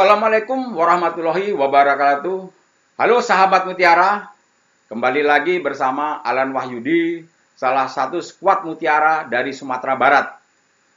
Assalamualaikum warahmatullahi wabarakatuh. Halo sahabat Mutiara, kembali lagi bersama Alan Wahyudi, salah satu skuad Mutiara dari Sumatera Barat.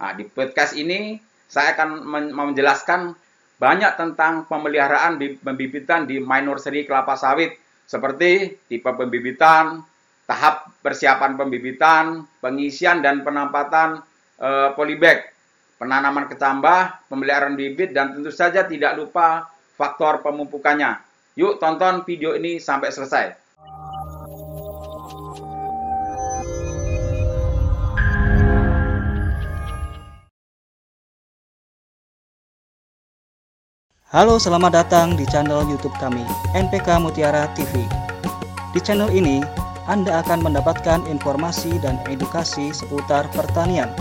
Nah, di podcast ini saya akan men- menjelaskan banyak tentang pemeliharaan bi- pembibitan di minor seri kelapa sawit seperti tipe pembibitan, tahap persiapan pembibitan, pengisian dan penampatan eh, polybag penanaman kecambah, pemeliharaan bibit, dan tentu saja tidak lupa faktor pemupukannya. Yuk tonton video ini sampai selesai. Halo, selamat datang di channel YouTube kami, NPK Mutiara TV. Di channel ini, Anda akan mendapatkan informasi dan edukasi seputar pertanian,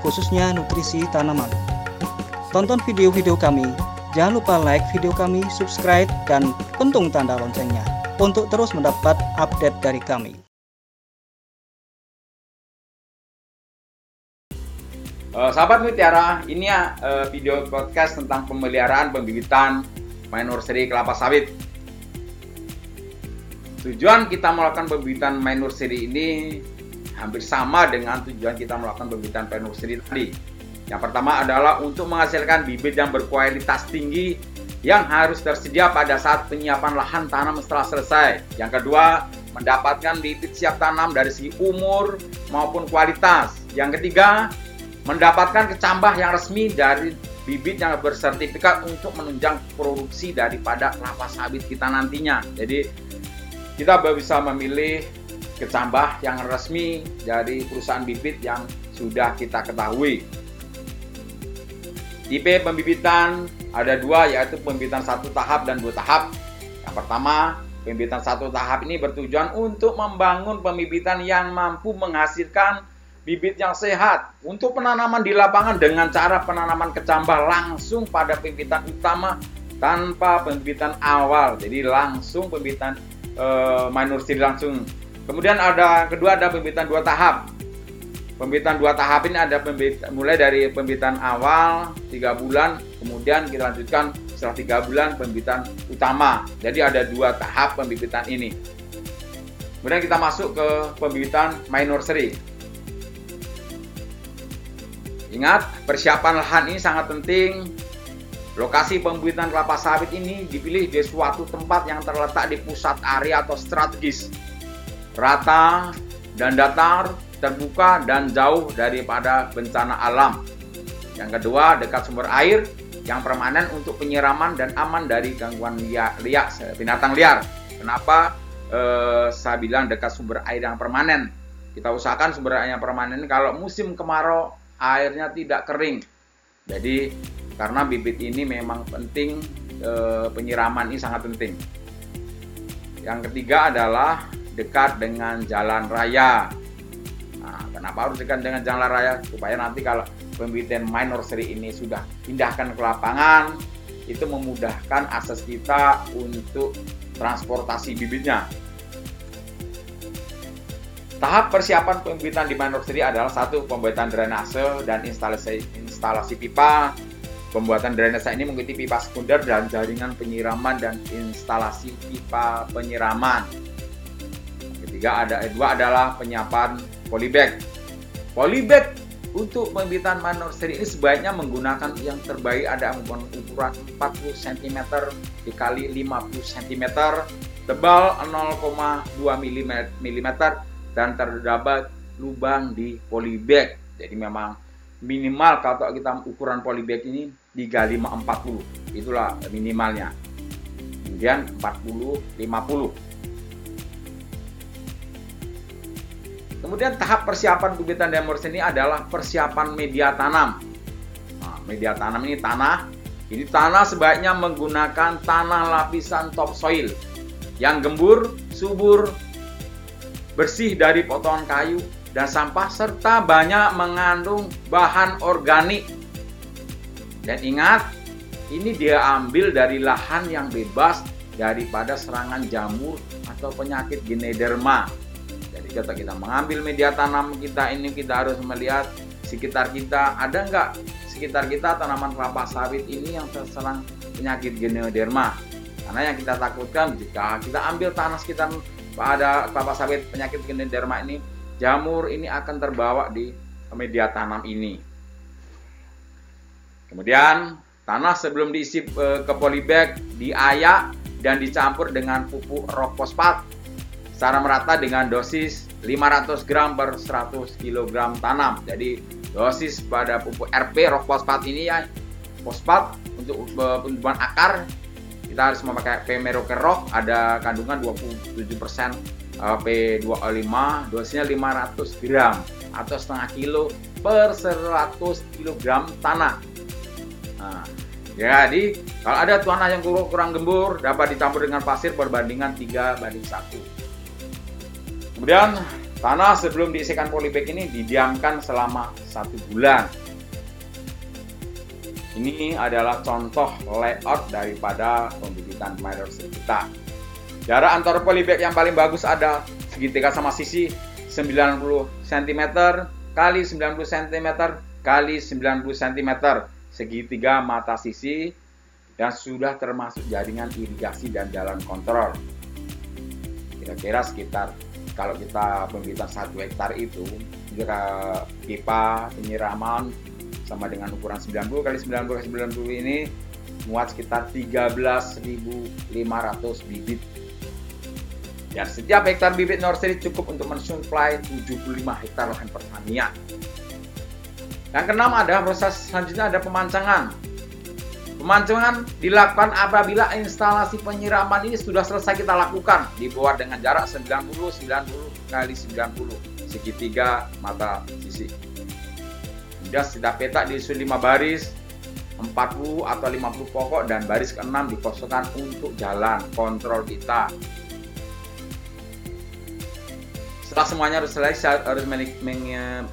khususnya nutrisi tanaman. Tonton video-video kami, jangan lupa like video kami, subscribe, dan pentung tanda loncengnya untuk terus mendapat update dari kami. Eh, sahabat Mutiara, ini eh, video podcast tentang pemeliharaan pembibitan minor seri kelapa sawit. Tujuan kita melakukan pembibitan minor seri ini hampir sama dengan tujuan kita melakukan pembibitan minor seri tadi. Yang pertama adalah untuk menghasilkan bibit yang berkualitas tinggi yang harus tersedia pada saat penyiapan lahan tanam setelah selesai. Yang kedua, mendapatkan bibit siap tanam dari segi umur maupun kualitas. Yang ketiga, mendapatkan kecambah yang resmi dari bibit yang bersertifikat untuk menunjang produksi daripada kelapa sawit kita nantinya. Jadi kita bisa memilih kecambah yang resmi dari perusahaan bibit yang sudah kita ketahui. Tipe pembibitan ada dua yaitu pembibitan satu tahap dan dua tahap. Yang pertama, pembibitan satu tahap ini bertujuan untuk membangun pembibitan yang mampu menghasilkan bibit yang sehat untuk penanaman di lapangan dengan cara penanaman kecambah langsung pada pembibitan utama tanpa pembibitan awal. Jadi langsung pembibitan eh, minor seed langsung. Kemudian ada kedua ada pembibitan dua tahap. Pembibitan dua tahap ini ada pembibitan, mulai dari pembibitan awal tiga bulan, kemudian kita lanjutkan setelah tiga bulan pembibitan utama. Jadi ada dua tahap pembibitan ini. Kemudian kita masuk ke pembibitan minor seri. Ingat, persiapan lahan ini sangat penting. Lokasi pembibitan kelapa sawit ini dipilih di suatu tempat yang terletak di pusat area atau strategis. Rata dan datar, terbuka dan jauh daripada bencana alam. Yang kedua, dekat sumber air yang permanen untuk penyiraman dan aman dari gangguan liar, liar binatang liar. Kenapa eh, saya bilang dekat sumber air yang permanen? Kita usahakan sumber air yang permanen kalau musim kemarau airnya tidak kering. Jadi karena bibit ini memang penting e, penyiraman ini sangat penting. Yang ketiga adalah dekat dengan jalan raya. Nah, kenapa harus dekat dengan jalan raya? Supaya nanti kalau pembibitan minor seri ini sudah pindahkan ke lapangan, itu memudahkan akses kita untuk transportasi bibitnya. Tahap persiapan pembibitan di minor seri adalah satu pembuatan drainase dan instalasi instalasi pipa. Pembuatan drainase ini mengikuti pipa sekunder dan jaringan penyiraman dan instalasi pipa penyiraman. Ketiga ada eh, dua adalah penyiapan polybag. Polybag untuk pembibitan minor seri ini sebaiknya menggunakan yang terbaik ada ukuran 40 cm dikali 50 cm, tebal 0,2 mm dan terdapat lubang di polybag. Jadi memang minimal kalau kita ukuran polybag ini 3540. Itulah minimalnya. Kemudian 40 50. Kemudian tahap persiapan bibitan demors ini adalah persiapan media tanam. Nah, media tanam ini tanah. Ini tanah sebaiknya menggunakan tanah lapisan topsoil yang gembur, subur, bersih dari potongan kayu dan sampah serta banyak mengandung bahan organik. Dan ingat, ini dia ambil dari lahan yang bebas daripada serangan jamur atau penyakit genederma. Kita kita mengambil media tanam kita ini kita harus melihat sekitar kita ada nggak sekitar kita tanaman kelapa sawit ini yang terserang penyakit genederma. Karena yang kita takutkan jika kita ambil tanah sekitar pada kelapa sawit penyakit genederma ini, jamur ini akan terbawa di media tanam ini. Kemudian tanah sebelum diisi eh, ke polybag diayak dan dicampur dengan pupuk rock fosfat secara merata dengan dosis 500 gram per 100 kg tanam. Jadi dosis pada pupuk RP rock fosfat ini ya fosfat untuk penumbuhan akar kita harus memakai P Rock ada kandungan 27% P25 dosisnya 500 gram atau setengah kilo per 100 kg tanah. Nah, jadi kalau ada tanah yang kurang gembur dapat dicampur dengan pasir perbandingan 3 banding 1. Kemudian tanah sebelum diisikan polybag ini didiamkan selama satu bulan. Ini adalah contoh layout daripada pembibitan minor kita. Jarak antar polybag yang paling bagus ada segitiga sama sisi 90 cm kali 90 cm kali 90 cm segitiga mata sisi dan sudah termasuk jaringan irigasi dan jalan kontrol. Kira-kira sekitar kalau kita pembibitan satu hektar itu jika pipa penyiraman sama dengan ukuran 90 kali 90 kali 90 ini muat sekitar 13.500 bibit. Dan setiap hektar bibit nursery cukup untuk mensuplai 75 hektar lahan pertanian. Yang keenam ada proses selanjutnya ada pemancangan. Pemancangan dilakukan apabila instalasi penyiraman ini sudah selesai kita lakukan dibuat dengan jarak 90 90 kali 90 segitiga mata sisi. Kemudian setiap petak diisukan 5 baris 40 atau 50 pokok dan baris ke-6 dikosongkan untuk jalan kontrol kita. Setelah semuanya harus selesai, harus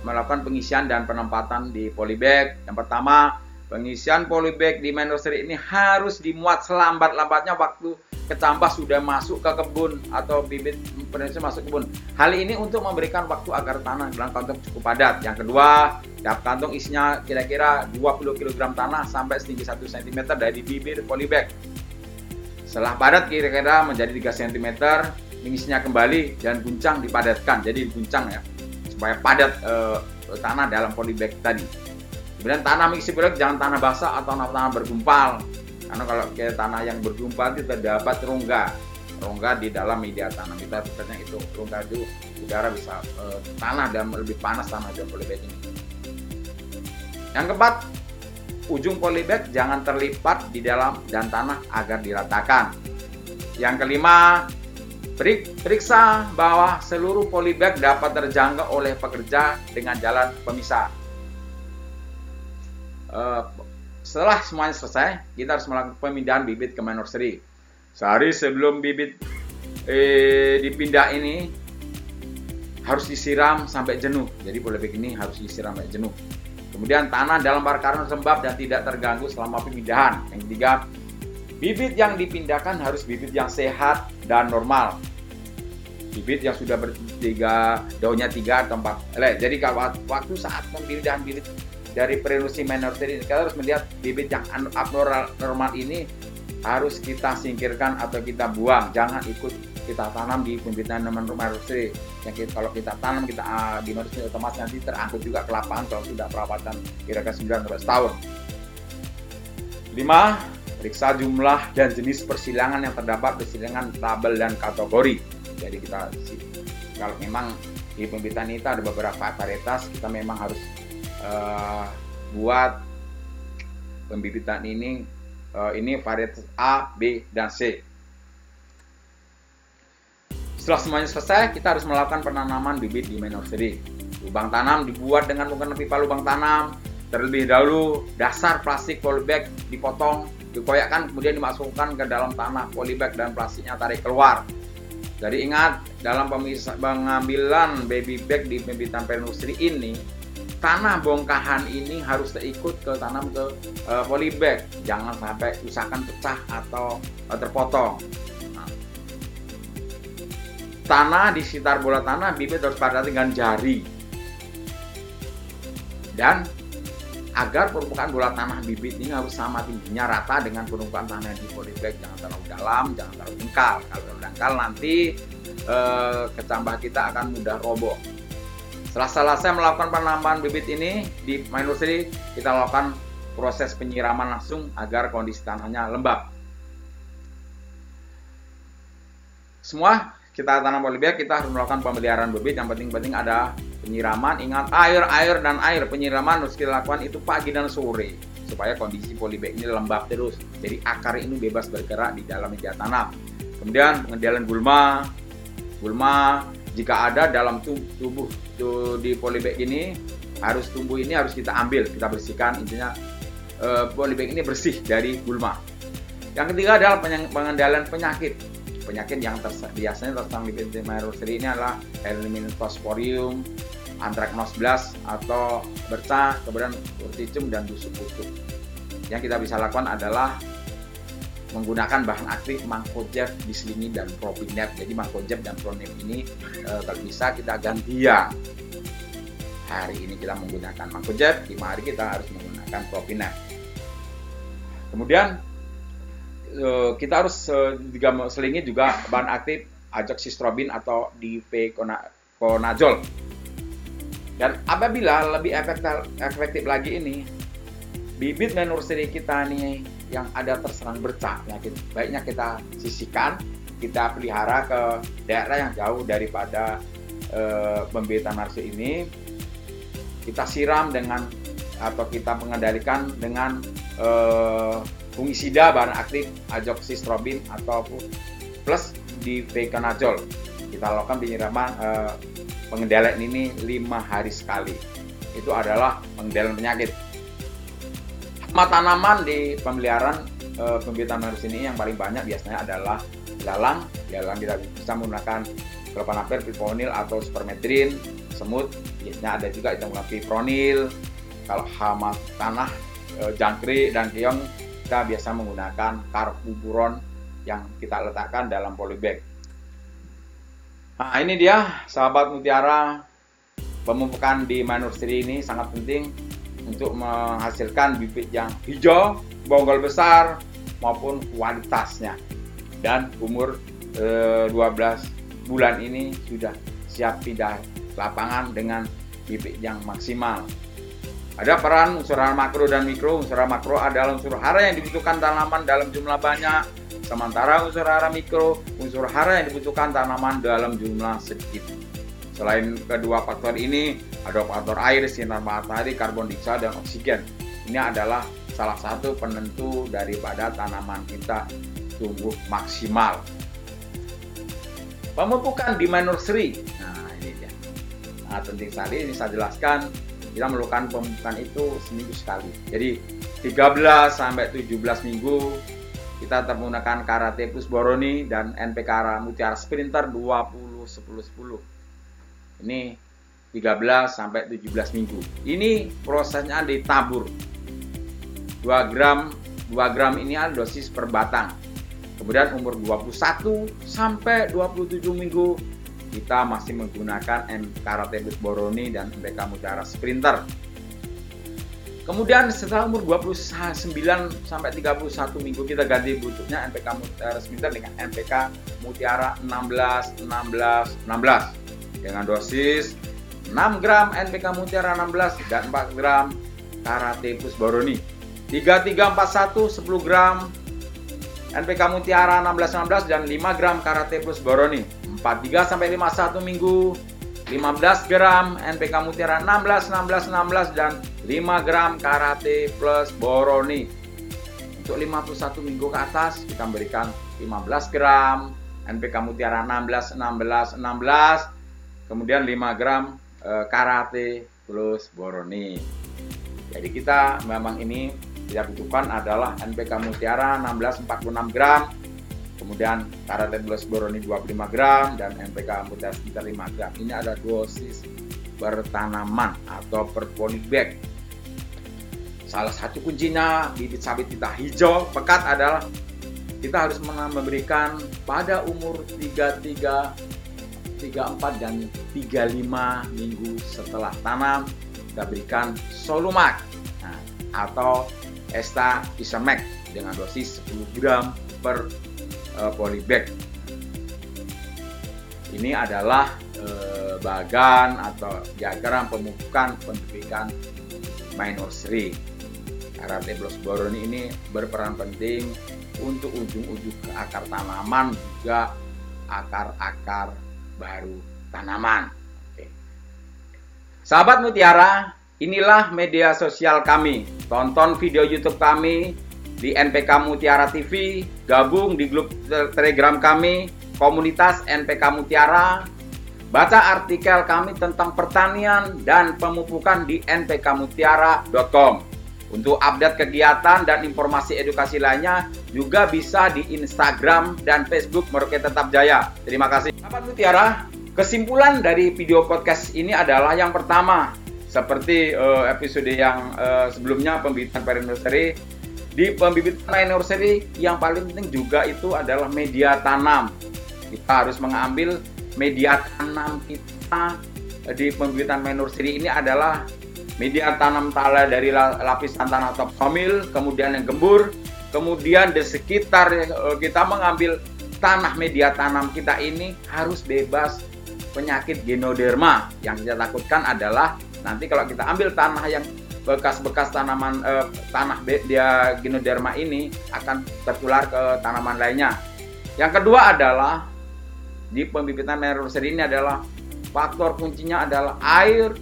melakukan pengisian dan penempatan di polybag. Yang pertama, pengisian polybag di main nursery ini harus dimuat selambat-lambatnya waktu ketambah sudah masuk ke kebun atau bibit penetrasi masuk kebun. Hal ini untuk memberikan waktu agar tanah dalam kantong cukup padat. Yang kedua, tiap kantong isinya kira-kira 20 kg tanah sampai setinggi 1 cm dari bibir polybag. Setelah padat kira-kira menjadi 3 cm, mengisinya kembali dan guncang dipadatkan jadi guncang ya supaya padat e, tanah dalam polybag tadi kemudian tanah polybag jangan tanah basah atau tanah, bergumpal. Karena kalau ke tanah yang bergumpal itu terdapat rongga. Rongga di dalam media tanam kita sebenarnya itu. Rongga itu udara bisa e, tanah dan lebih panas tanah dalam polybag ini. Yang keempat ujung polybag jangan terlipat di dalam dan tanah agar diratakan. Yang kelima Periksa bahwa seluruh polybag dapat terjangkau oleh pekerja dengan jalan pemisah. Uh, setelah semuanya selesai, kita harus melakukan pemindahan bibit ke nursery. Sehari sebelum bibit eh, dipindah ini harus disiram sampai jenuh. Jadi polybag ini harus disiram sampai jenuh. Kemudian tanah dalam bakaran lembab dan tidak terganggu selama pemindahan. Yang ketiga, Bibit yang dipindahkan harus bibit yang sehat dan normal. Bibit yang sudah bertiga daunnya tiga atau empat helai. Jadi waktu saat pemindahan bibit dari prenusi minor ini kita harus melihat bibit yang abnormal normal ini harus kita singkirkan atau kita buang. Jangan ikut kita tanam di pembibitan minor nursery. Yang kita, kalau kita tanam kita uh, di nursery otomatis nanti terangkut juga ke lapangan kalau sudah perawatan kira-kira 19 tahun. 5 Periksa jumlah dan jenis persilangan yang terdapat persilangan tabel dan kategori. Jadi kita kalau memang di pembibitan itu ada beberapa varietas, kita memang harus uh, buat pembibitan ini uh, ini varietas A, B, dan C. Setelah semuanya selesai, kita harus melakukan penanaman bibit di main nursery. Lubang tanam dibuat dengan menggunakan pipa lubang tanam. Terlebih dahulu, dasar plastik polybag dipotong dikoyakkan kemudian dimasukkan ke dalam tanah polybag dan plastiknya tarik keluar Jadi ingat dalam pengambilan baby back di pembibitan penusri ini tanah bongkahan ini harus terikut ke tanam ke uh, polybag. Jangan sampai usahakan pecah atau uh, terpotong. Nah, tanah di sekitar bola tanah bibit harus pada dengan jari. Dan agar permukaan bola tanah bibit ini harus sama tingginya rata dengan permukaan tanah di polybag. Jangan terlalu dalam jangan terlalu dangkal kalau terlalu dangkal nanti eh, kecambah kita akan mudah roboh setelah selesai melakukan penambahan bibit ini di nursery kita lakukan proses penyiraman langsung agar kondisi tanahnya lembab. Semua kita tanam polybag kita harus melakukan pemeliharaan bibit. Yang penting-penting ada penyiraman. Ingat air air dan air. Penyiraman harus kita lakukan itu pagi dan sore supaya kondisi polybag ini lembab terus. Jadi akar ini bebas bergerak di dalam media tanam. Kemudian pengendalian gulma. Gulma jika ada dalam tubuh di polybag ini harus tumbuh ini harus kita ambil kita bersihkan. Intinya eh, polybag ini bersih dari gulma. Yang ketiga adalah pengendalian penyakit. Penyakit yang terse biasanya terserang di Pentameroseri ini adalah Helminthosporium, Anthracnose atau bercak, kemudian urticum dan busuk busuk. Yang kita bisa lakukan adalah menggunakan bahan aktif mangkojeb, diselingi dan propinep. Jadi mangkojeb dan propinep ini e, bisa kita gantian. Hari ini kita menggunakan mangkojeb, lima hari kita harus menggunakan propinep. Kemudian Eh, kita harus uh, selingi juga bahan aktif azoxystrobin atau difeconazole. Dan apabila lebih efektif, efektif lagi ini, bibit nursery kita nih yang ada terserang bercak penyakit, baiknya kita sisihkan, kita pelihara ke daerah yang jauh daripada uh, pembibitan nursery ini. Kita siram dengan atau kita mengendalikan dengan uh, fungisida bahan aktif azoxystrobin ataupun plus di veganazol. Kita lakukan penyiraman eh, pengendalian ini lima hari sekali. Itu adalah pengendalian penyakit. Hama tanaman di pemeliharaan eh, pembibitan virus ini yang paling banyak biasanya adalah lalang. Lalang kita bisa menggunakan propanapir, piponil atau spermetrin, semut. Biasanya ada juga yang menggunakan fipronil. Kalau hama tanah, eh, jangkrik dan keong kita biasa menggunakan karbuburon yang kita letakkan dalam polybag. Nah ini dia sahabat mutiara pemupukan di manusri ini sangat penting untuk menghasilkan bibit yang hijau, bonggol besar maupun kualitasnya. Dan umur e, eh, 12 bulan ini sudah siap pindah lapangan dengan bibit yang maksimal. Ada peran unsur hara makro dan mikro. Unsur hara makro adalah unsur hara yang dibutuhkan tanaman dalam jumlah banyak. Sementara unsur hara mikro, unsur hara yang dibutuhkan tanaman dalam jumlah sedikit. Selain kedua faktor ini, ada faktor air, sinar matahari, karbon dioksida, dan oksigen. Ini adalah salah satu penentu daripada tanaman kita tumbuh maksimal. Pemupukan di nursery. Nah, ini dia. Nah, penting sekali ini saya jelaskan kita melakukan pemupukan itu seminggu sekali. Jadi 13 sampai 17 minggu kita menggunakan karate plus boroni dan NPK mutiara sprinter 20 10 10. Ini 13 sampai 17 minggu. Ini prosesnya ditabur. 2 gram 2 gram ini adalah dosis per batang. Kemudian umur 21 sampai 27 minggu kita masih menggunakan M Karate Boroni dan MBK Mutiara Sprinter. Kemudian setelah umur 29 sampai 31 minggu kita ganti bentuknya NPK Mutiara Sprinter dengan NPK Mutiara 16 16 16 dengan dosis 6 gram NPK Mutiara 16 dan 4 gram Karate Plus Boroni. 3341 10 gram NPK Mutiara 16 16 dan 5 gram Karate Plus Boroni. 43 sampai 51 minggu 15 gram NPK Mutiara 16 16 16 dan 5 gram karate plus boroni untuk 51 minggu ke atas kita berikan 15 gram NPK Mutiara 16 16 16 kemudian 5 gram e, karate plus boroni. Jadi kita memang ini tidak butuhkan adalah NPK Mutiara 16 46 gram. Kemudian karate plus boroni 25 gram dan NPK mutiara sekitar 5 gram. Ini ada dosis bertanaman atau per polybag salah satu kuncinya bibit sawit kita hijau pekat adalah kita harus memberikan pada umur 33 34 dan 35 minggu setelah tanam kita berikan solumak. Nah, atau esta isamac dengan dosis 10 gram per uh, polybag. Ini adalah uh, bagan atau diagram pemupukan pendidikan minor seri karate boroni ini berperan penting untuk ujung-ujung akar tanaman juga akar-akar baru tanaman. Oke. Sahabat Mutiara, inilah media sosial kami. Tonton video YouTube kami di NPK Mutiara TV, gabung di grup Telegram kami, komunitas NPK Mutiara, baca artikel kami tentang pertanian dan pemupukan di npkmutiara.com. Untuk update kegiatan dan informasi edukasi lainnya juga bisa di Instagram dan Facebook Merauke Tetap Jaya. Terima kasih. Sahabat Mutiara, kesimpulan dari video podcast ini adalah yang pertama, seperti uh, episode yang uh, sebelumnya pembibitan parent nursery, di pembibitan parent nursery yang paling penting juga itu adalah media tanam. Kita harus mengambil media tanam kita di pembibitan nursery ini adalah media tanam tala dari lapisan tanah top soil, kemudian yang gembur, kemudian di sekitar eh, kita mengambil tanah media tanam kita ini harus bebas penyakit genoderma. Yang kita takutkan adalah nanti kalau kita ambil tanah yang bekas-bekas tanaman eh, tanah dia genoderma ini akan tertular ke tanaman lainnya. Yang kedua adalah di pembibitan nursery ini adalah faktor kuncinya adalah air,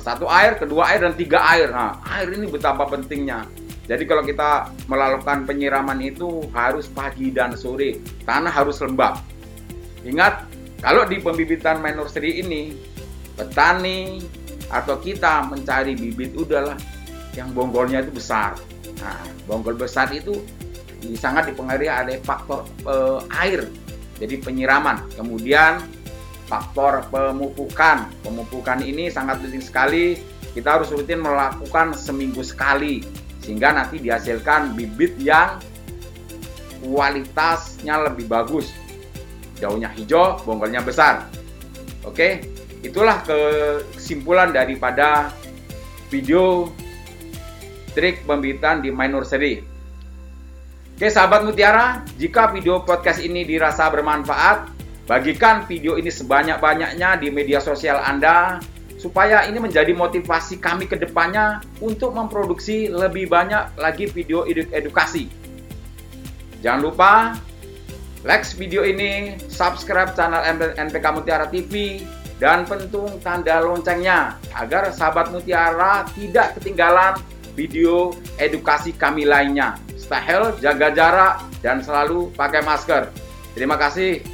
satu air, kedua air, dan tiga air. Nah, air ini betapa pentingnya. Jadi kalau kita melakukan penyiraman itu harus pagi dan sore. Tanah harus lembab. Ingat, kalau di pembibitan nursery ini, petani atau kita mencari bibit udahlah yang bonggolnya itu besar. Nah, bonggol besar itu sangat dipengaruhi oleh faktor eh, air. Jadi penyiraman. Kemudian faktor pemupukan. Pemupukan ini sangat penting sekali. Kita harus rutin melakukan seminggu sekali sehingga nanti dihasilkan bibit yang kualitasnya lebih bagus. Daunnya hijau, bonggolnya besar. Oke, itulah kesimpulan daripada video trik pembibitan di minor nursery. Oke sahabat mutiara, jika video podcast ini dirasa bermanfaat, Bagikan video ini sebanyak-banyaknya di media sosial Anda supaya ini menjadi motivasi kami ke depannya untuk memproduksi lebih banyak lagi video edukasi. Jangan lupa like video ini, subscribe channel NPK Mutiara TV, dan pentung tanda loncengnya agar sahabat Mutiara tidak ketinggalan video edukasi kami lainnya. Stay healthy, jaga jarak, dan selalu pakai masker. Terima kasih.